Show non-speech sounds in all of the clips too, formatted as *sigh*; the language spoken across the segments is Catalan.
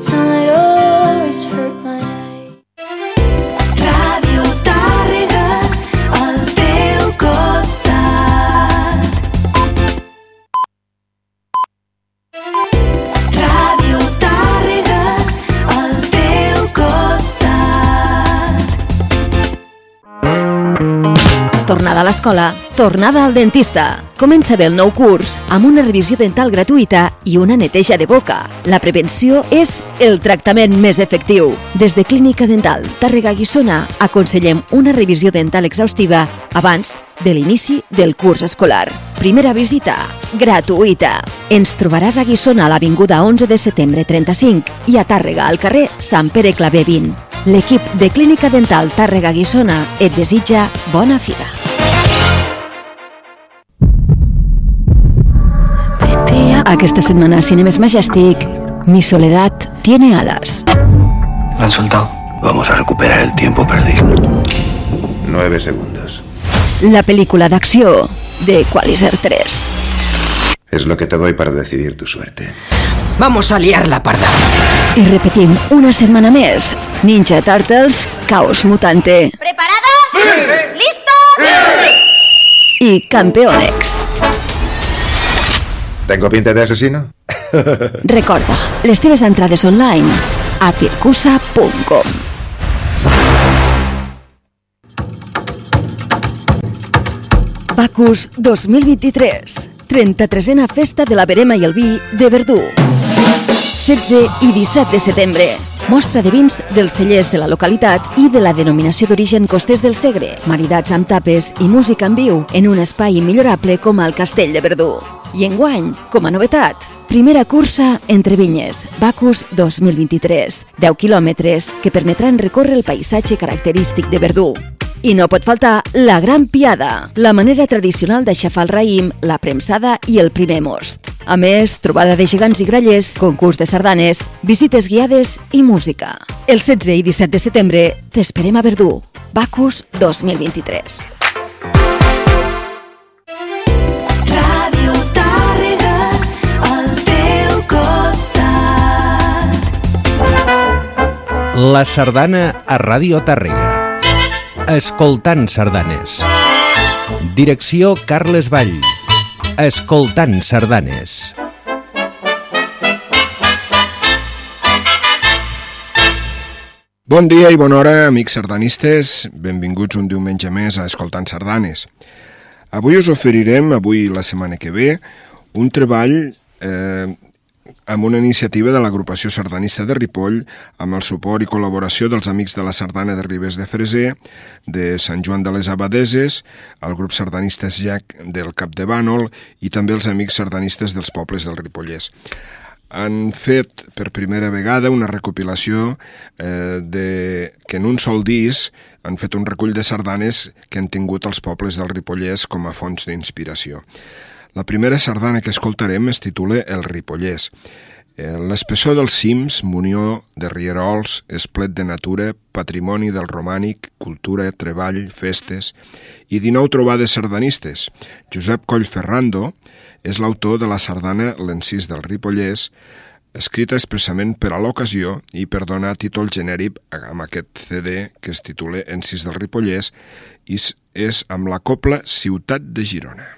算了。A l'escola, tornada al dentista. Comença bé el nou curs amb una revisió dental gratuïta i una neteja de boca. La prevenció és el tractament més efectiu. Des de Clínica Dental Tàrrega Guissona aconsellem una revisió dental exhaustiva abans de l'inici del curs escolar. Primera visita gratuïta. Ens trobaràs a Guissona a l'Avinguda 11 de setembre 35 i a Tàrrega al carrer Sant Pere Clavé 20. L'equip de Clínica Dental Tàrrega Guissona et desitja bona figa. Aquesta setmana a Cinemes Majestic, Mi soledad tiene alas. Me han soltado. Vamos a recuperar el tiempo perdido. Nueve segundos. La pel·lícula d'acció de Qualiser 3. Es lo que te doy para decidir tu suerte. Vamos a liar la parda. I repetim una setmana més. Ninja Turtles, Caos Mutante ¿Preparados? ¿Listos? i Campeonex. ¿Tengo pinta de asesino? *laughs* Recorda, les teves entrades online a circusa.com. Bacus 2023. 33a Festa de la Verema i el Vi de Verdú. 16 i 17 de setembre. Mostra de vins dels cellers de la localitat i de la denominació d'origen Costers del Segre, maridats amb tapes i música en viu en un espai millorable com el Castell de Verdú. I enguany, com a novetat, primera cursa entre vinyes, Bacus 2023, 10 quilòmetres que permetran recórrer el paisatge característic de Verdú. I no pot faltar la Gran Piada, la manera tradicional d'aixafar el raïm, la premsada i el primer most. A més, trobada de gegants i grallers, concurs de sardanes, visites guiades i música. El 16 i 17 de setembre t'esperem a Verdú. Bacus 2023. La sardana a Ràdio Tàrrega. Escoltant sardanes. Direcció Carles Vall. Escoltant sardanes. Bon dia i bona hora, amics sardanistes. Benvinguts un diumenge més a Escoltant Sardanes. Avui us oferirem, avui la setmana que ve, un treball eh, amb una iniciativa de l'agrupació sardanista de Ripoll amb el suport i col·laboració dels amics de la sardana de Ribes de Freser, de Sant Joan de les Abadeses, el grup sardanista Jac del Cap de Bànol i també els amics sardanistes dels pobles del Ripollès han fet per primera vegada una recopilació eh, de, que en un sol disc han fet un recull de sardanes que han tingut els pobles del Ripollès com a fonts d'inspiració. La primera sardana que escoltarem es titula El Ripollès. Eh, L'espessor dels cims, munió de rierols, esplet de natura, patrimoni del romànic, cultura, treball, festes i 19 trobades sardanistes. Josep Coll Ferrando és l'autor de la sardana L'encís del Ripollès, escrita expressament per a l'ocasió i per donar títol genèric amb aquest CD que es titula Encís del Ripollès i és amb la copla Ciutat de Girona.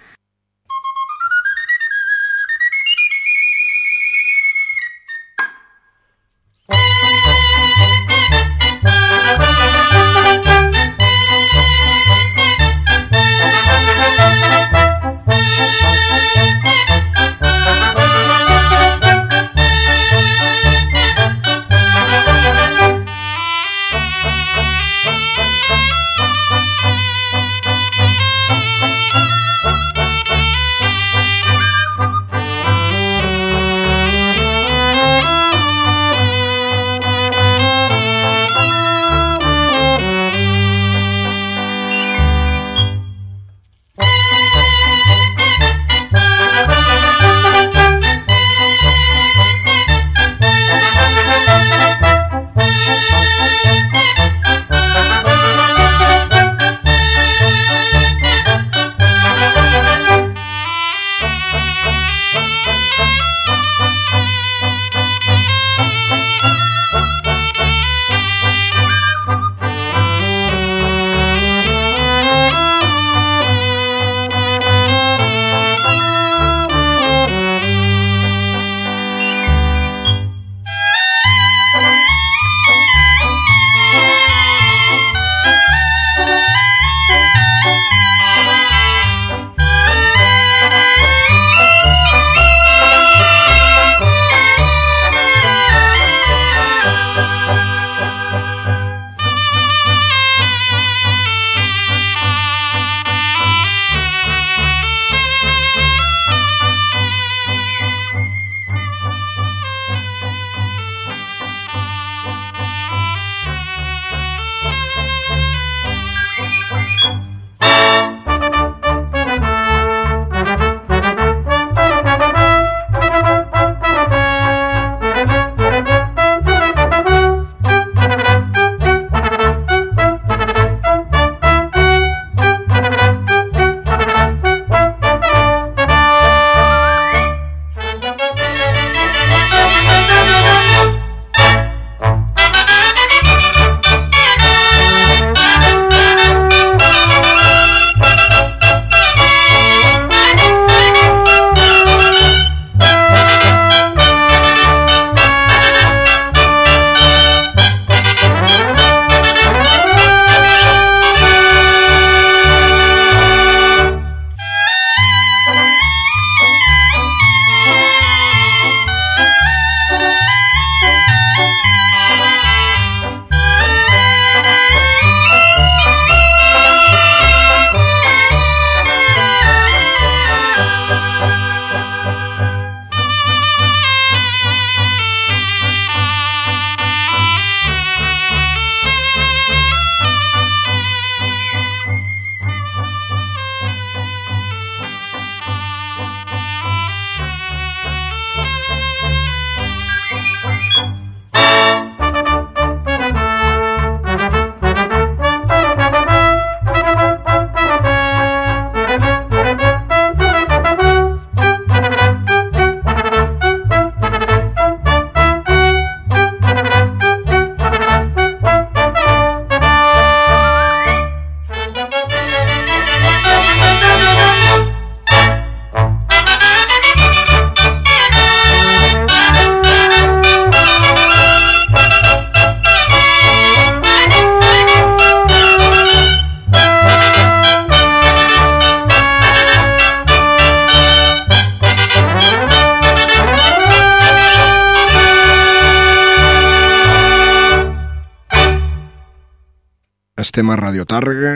Estem a Radio Tàrrega,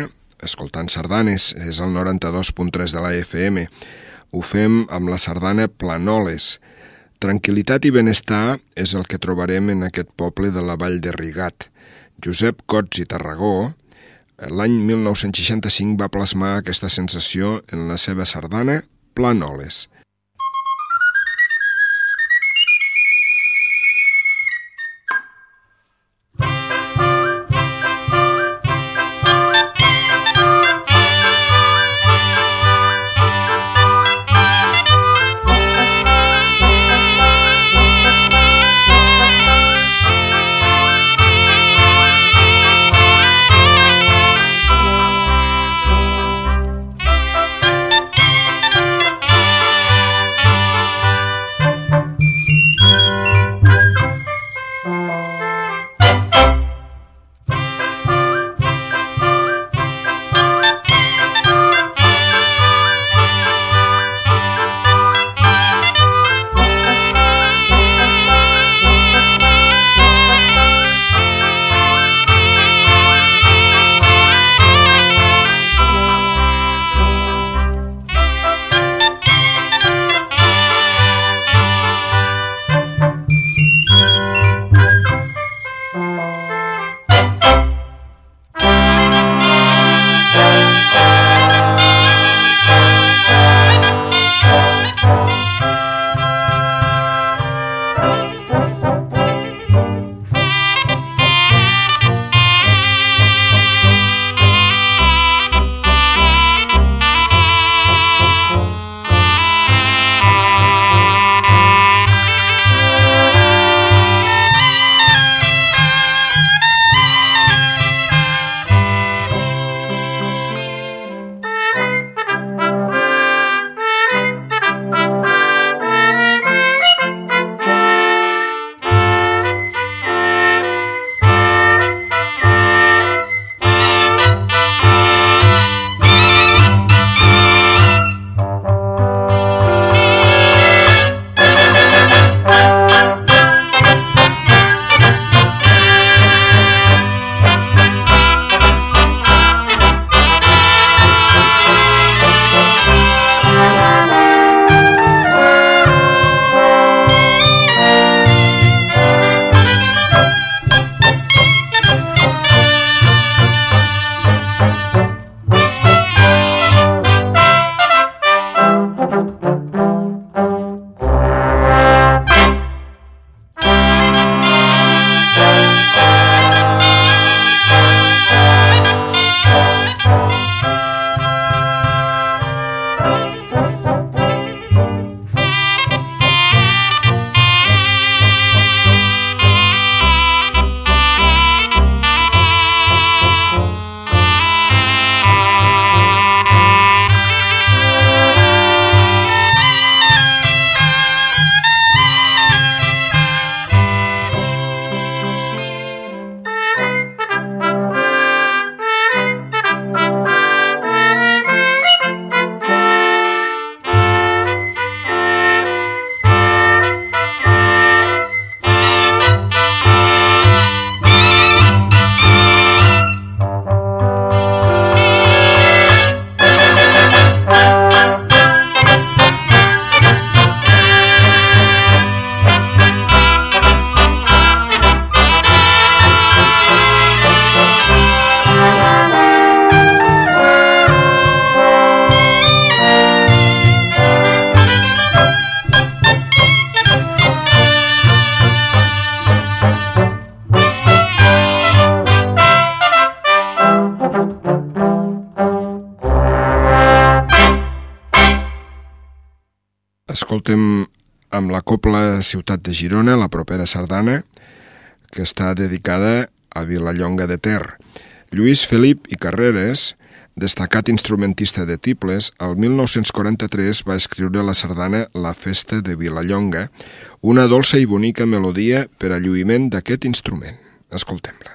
escoltant sardanes, és el 92.3 de la FM. Ho fem amb la sardana Planoles. Tranquilitat i benestar és el que trobarem en aquest poble de la Vall de Rigat. Josep Cots i Tarragó, l'any 1965 va plasmar aquesta sensació en la seva sardana Planoles. Amb la Copla Ciutat de Girona, la propera sardana, que està dedicada a Vilallonga de Ter. Lluís Felip i Carreres, destacat instrumentista de tibles, el 1943 va escriure la sardana La Festa de Vilallonga, una dolça i bonica melodia per a lluïment d'aquest instrument. Escoltem-la.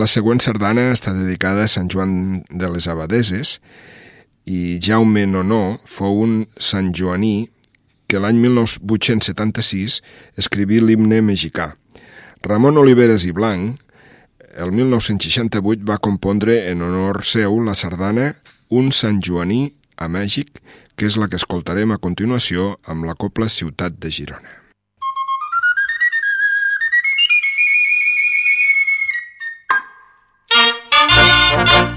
La següent sardana està dedicada a Sant Joan de les Abadeses i Jaume Nonó fou un Sant Joaní que l'any 1876 escriví l'himne mexicà. Ramon Oliveres i Blanc, el 1968 va compondre en honor seu la sardana Un Sant Joaní a Mèxic, que és la que escoltarem a continuació amb la Copla Ciutat de Girona. Escoltarem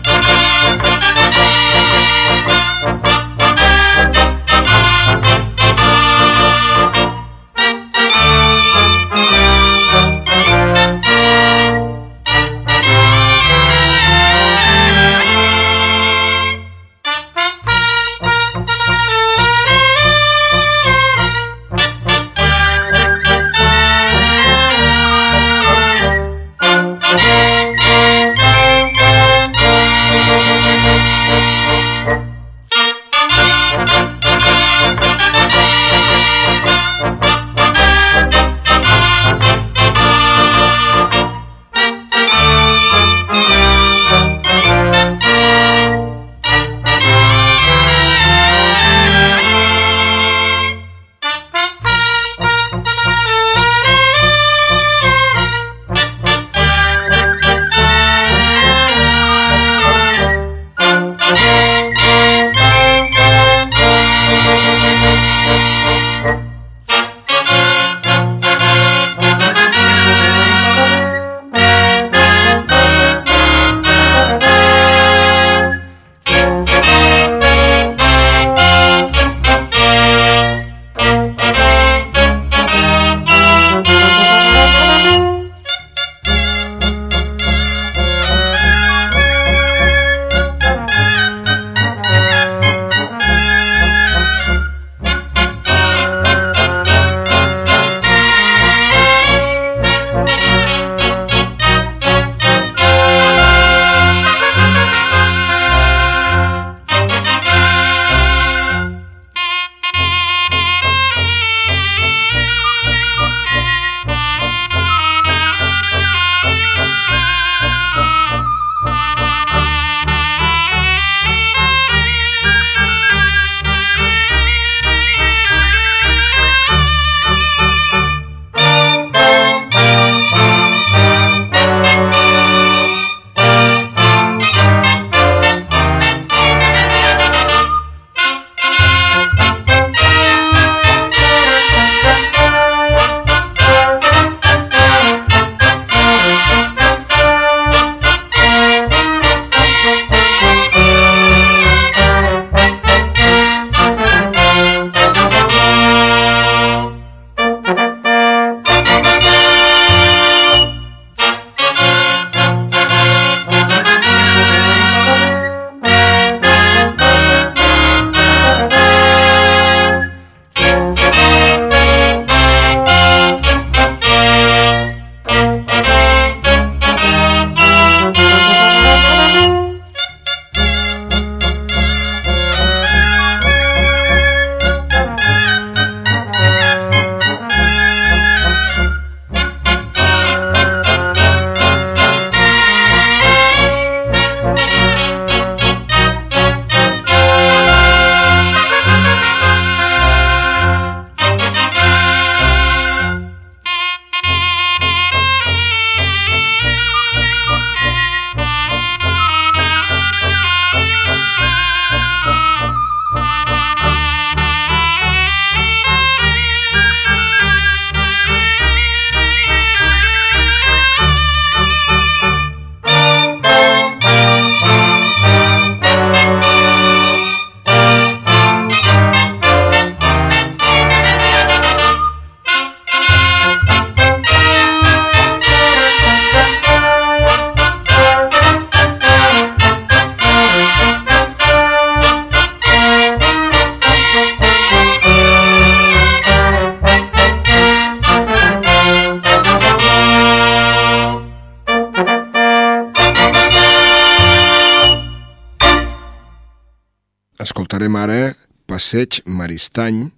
ara Passeig Maristany,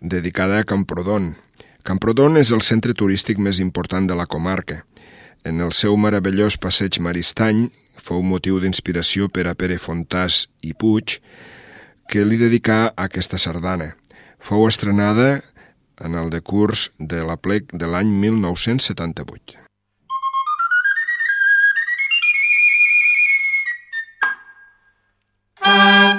dedicada a Camprodon. Camprodon és el centre turístic més important de la comarca. En el seu meravellós passeig Maristany fou motiu d'inspiració per a Pere Fontàs i Puig, que li dedicà aquesta sardana. Fou estrenada en el decurs de la plec de l'any 1978. Thank you.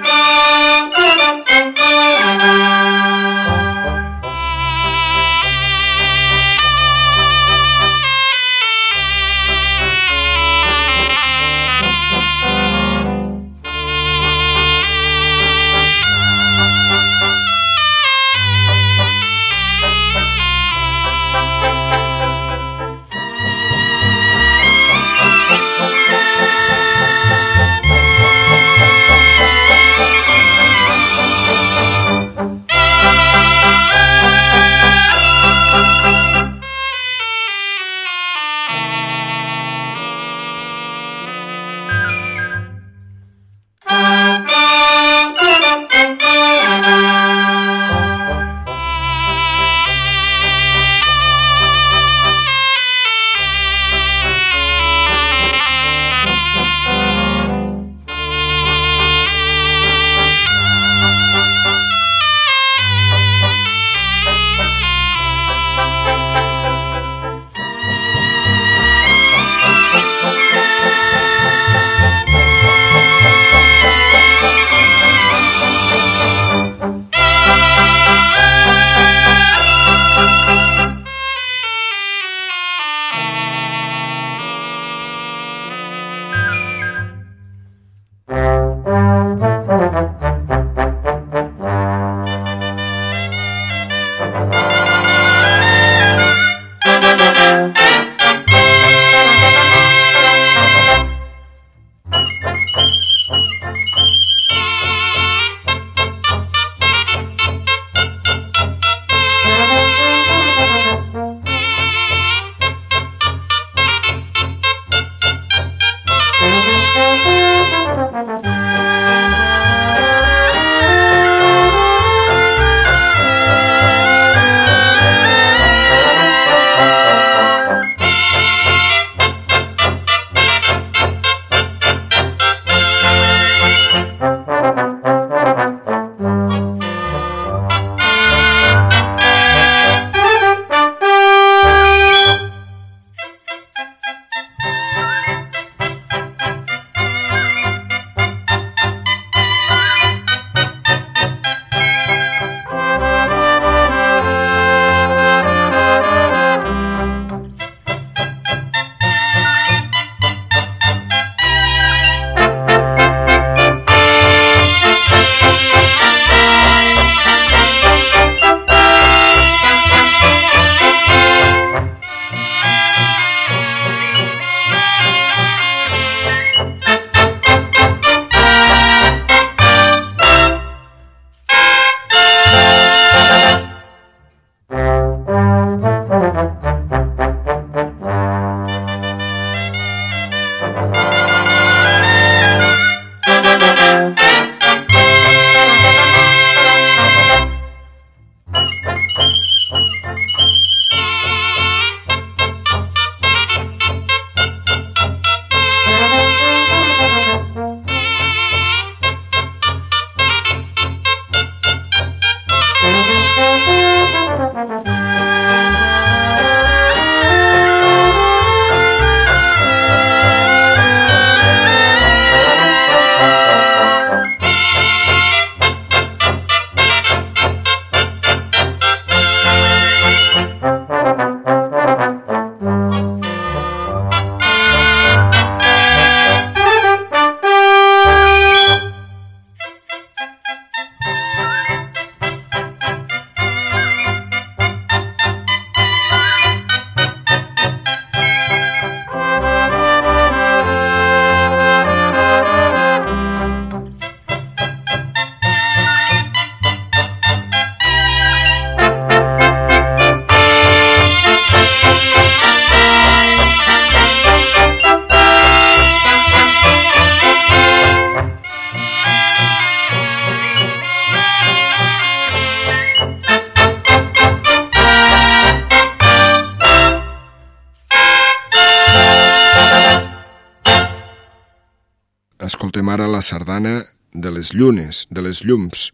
Sardana de les llunes, de les llums.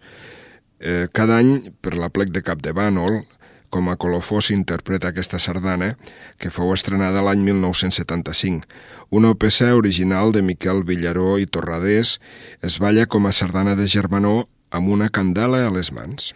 Eh, cada any, per la plec de Cap de Bànol, com a colofó s'interpreta aquesta sardana, que fou estrenada l'any 1975. Una peça original de Miquel Villaró i Torradés es balla com a sardana de germanor amb una candela a les mans.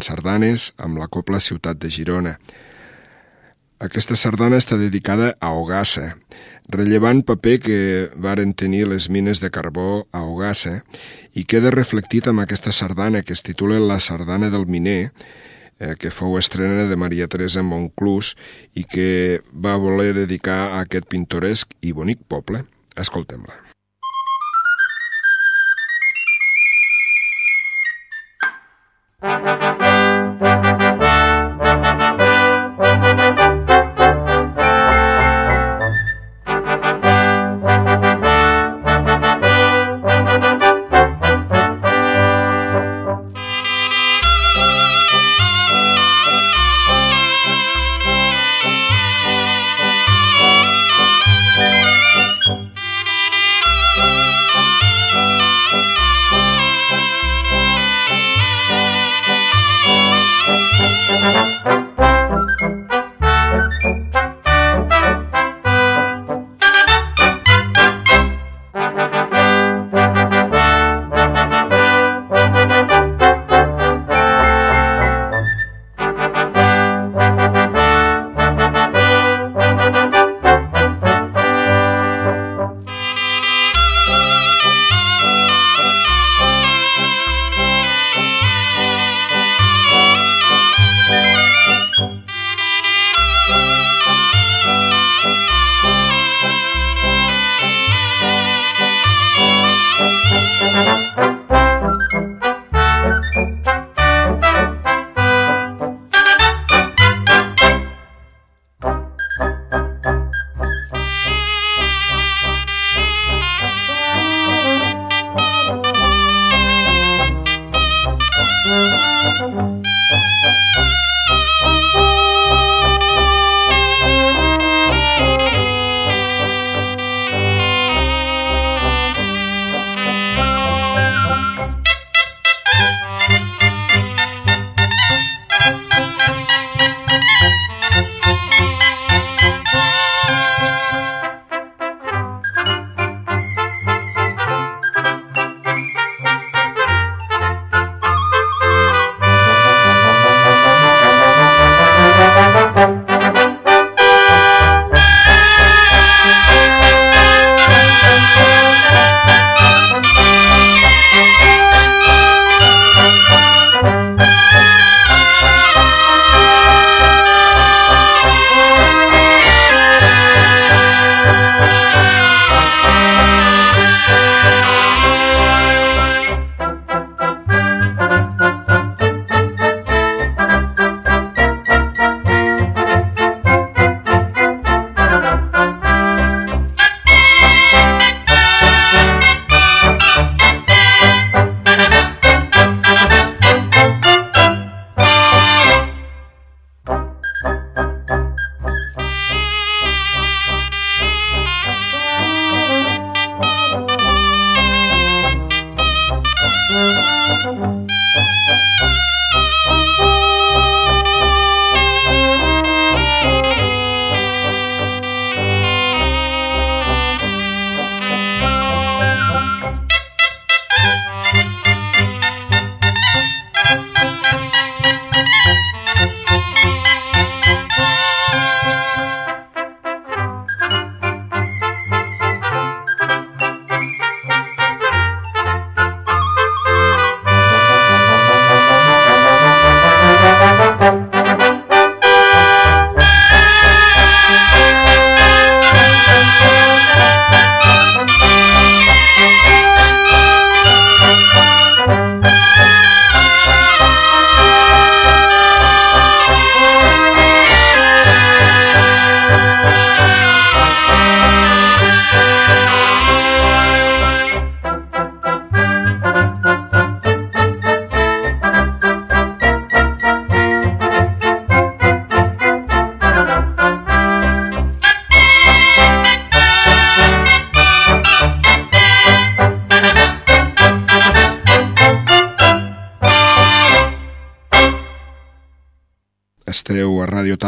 Escoltant sardanes amb la Copla Ciutat de Girona. Aquesta sardana està dedicada a Ogassa, rellevant paper que varen tenir les mines de carbó a Ogassa i queda reflectit amb aquesta sardana que es titula La sardana del miner, eh, que fou estrena de Maria Teresa Monclús i que va voler dedicar a aquest pintoresc i bonic poble. Escoltem-la. Esteu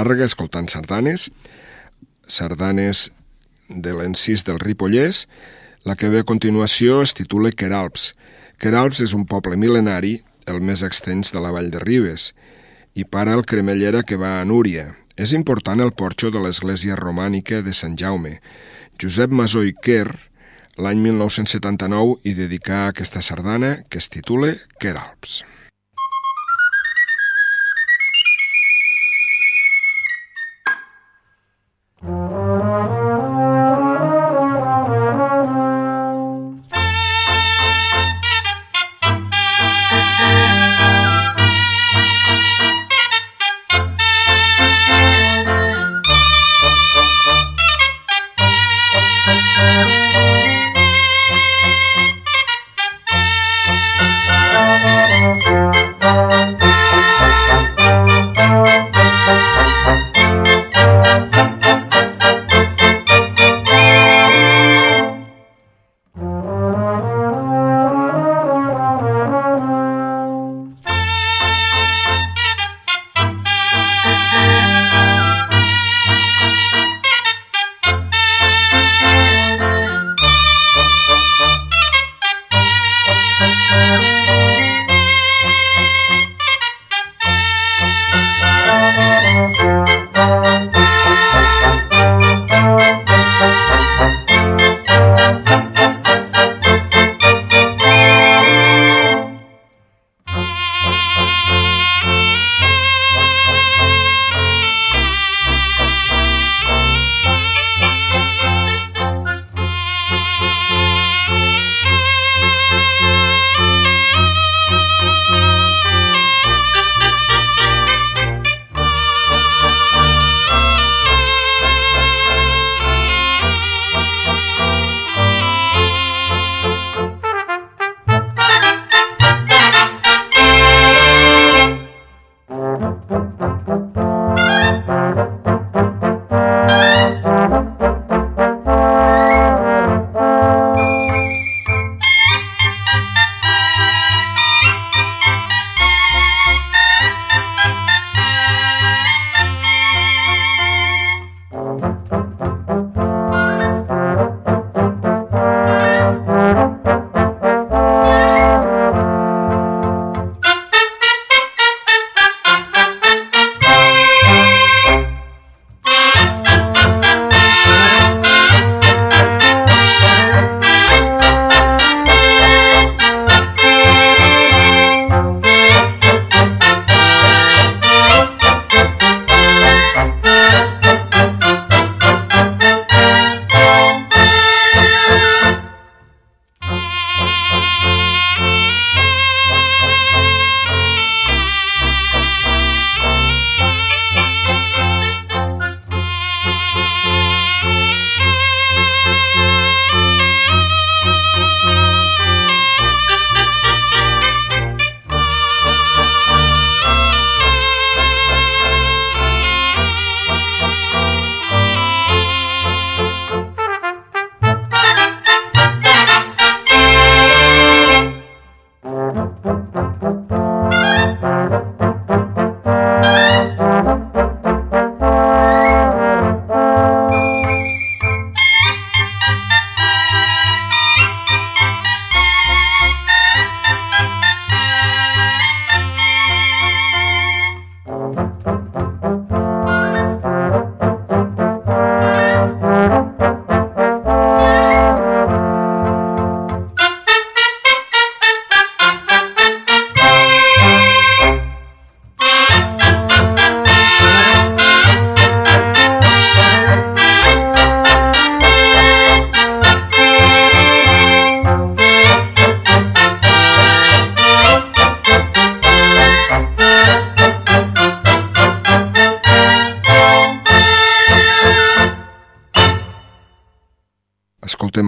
Tàrrega escoltant sardanes, sardanes de l'encís del Ripollès. La que ve a continuació es titula Queralps, Queralbs és un poble mil·lenari, el més extens de la vall de Ribes, i para el cremellera que va a Núria. És important el porxo de l'església romànica de Sant Jaume. Josep Masó i Quer, l'any 1979, hi dedicà aquesta sardana que es titula Queralbs.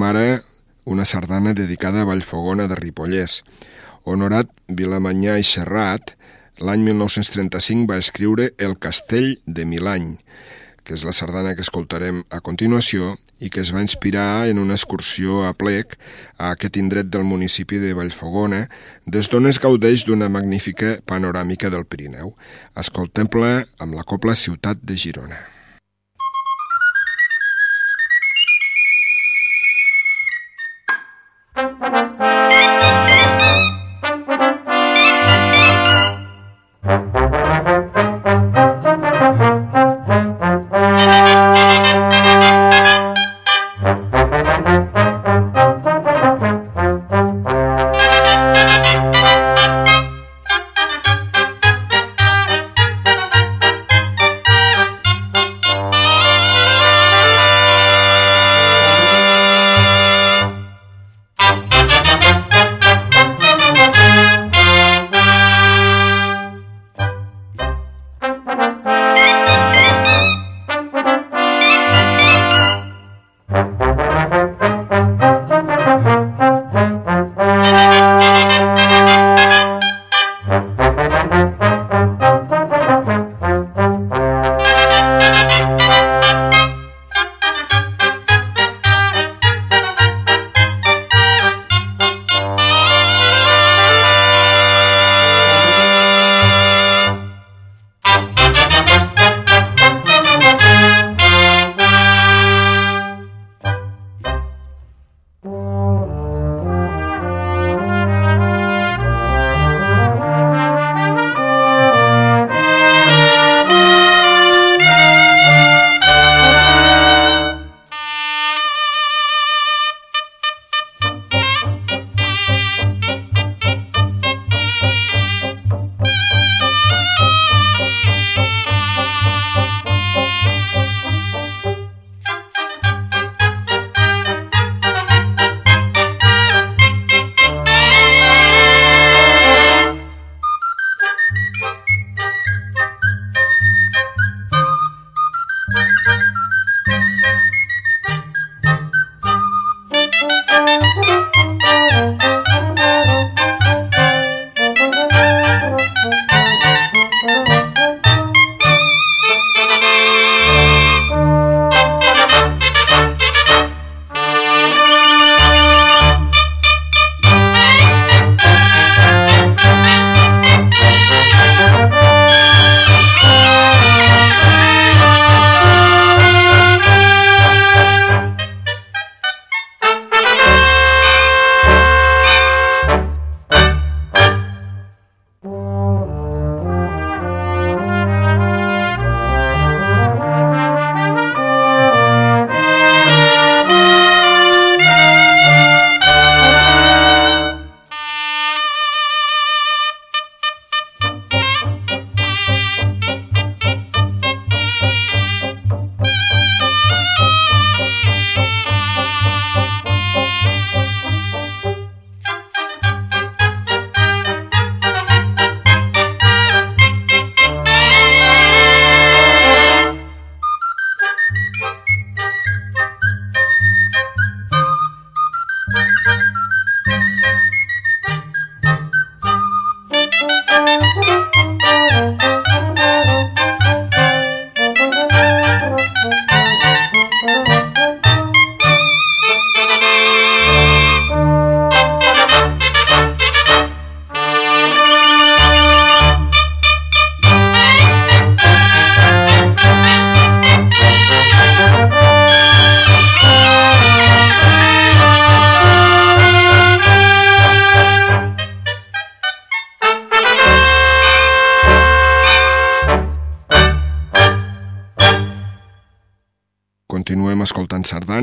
Ara una sardana dedicada a Vallfogona de Ripollès. Honorat Vilamanyà i Serrat, l'any 1935 va escriure El castell de Milany, que és la sardana que escoltarem a continuació i que es va inspirar en una excursió a plec a aquest indret del municipi de Vallfogona, des d'on es gaudeix d'una magnífica panoràmica del Pirineu. Escoltem-la amb la copla Ciutat de Girona.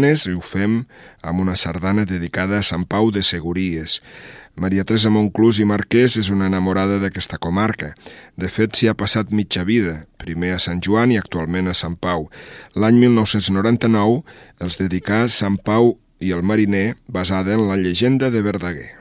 Sardanes i ho fem amb una sardana dedicada a Sant Pau de Segúries. Maria Teresa Monclús i Marquès és una enamorada d'aquesta comarca. De fet, s'hi ha passat mitja vida, primer a Sant Joan i actualment a Sant Pau. L'any 1999 els dedicà Sant Pau i el mariner, basada en la llegenda de Verdaguer.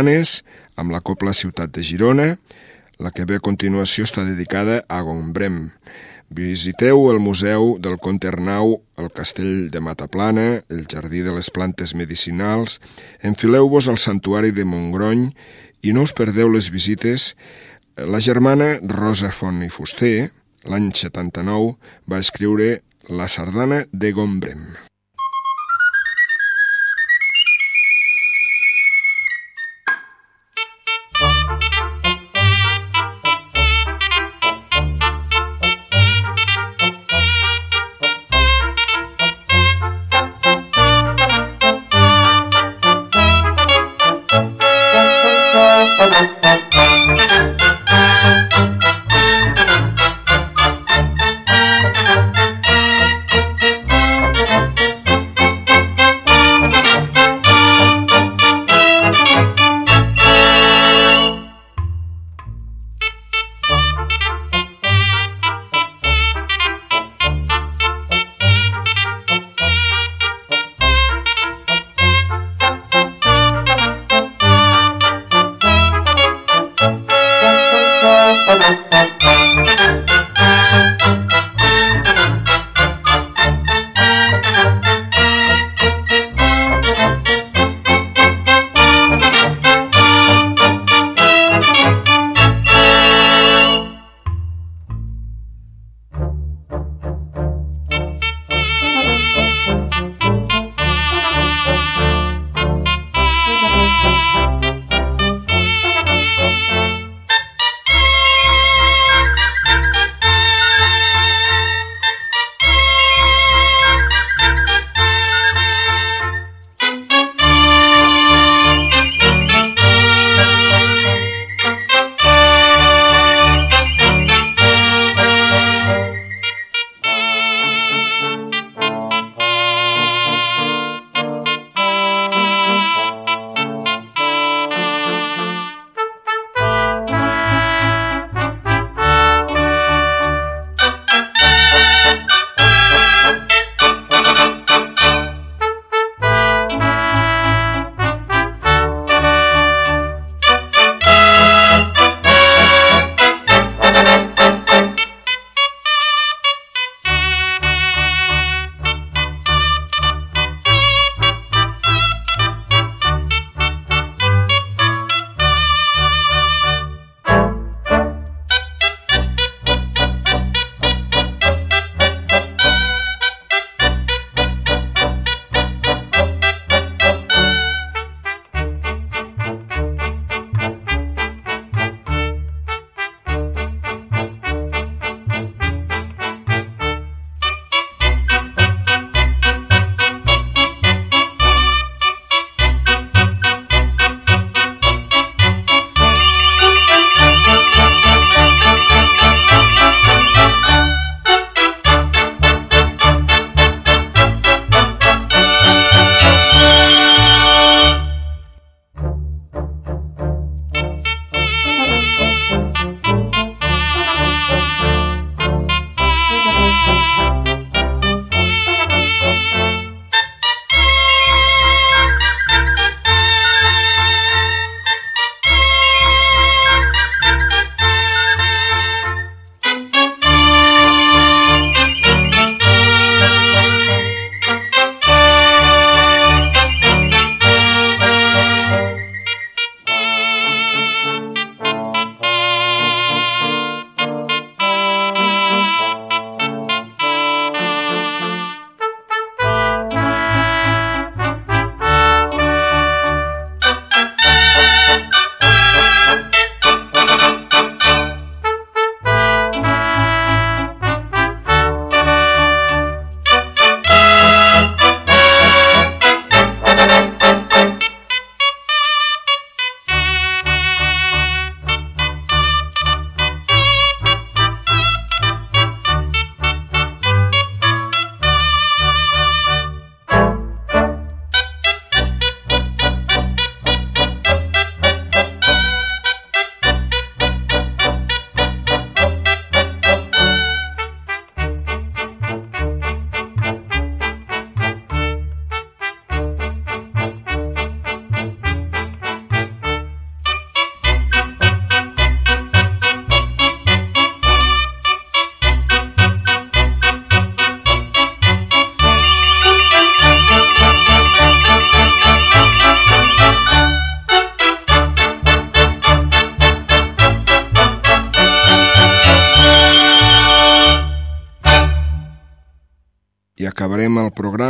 Sardanes amb la Copla Ciutat de Girona. La que ve a continuació està dedicada a Gombrem. Visiteu el Museu del Comte Arnau, el Castell de Mataplana, el Jardí de les Plantes Medicinals, enfileu-vos al Santuari de Montgrony i no us perdeu les visites. La germana Rosa Font i Fuster, l'any 79, va escriure la sardana de Gombrem.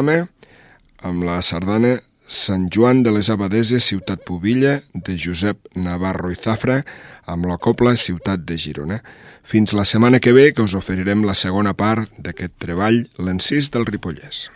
Programa amb la sardana Sant Joan de les Abadeses, Ciutat Pubilla, de Josep Navarro i Zafra, amb la Copla Ciutat de Girona. Fins la setmana que ve, que us oferirem la segona part d'aquest treball, l'encís del Ripollès.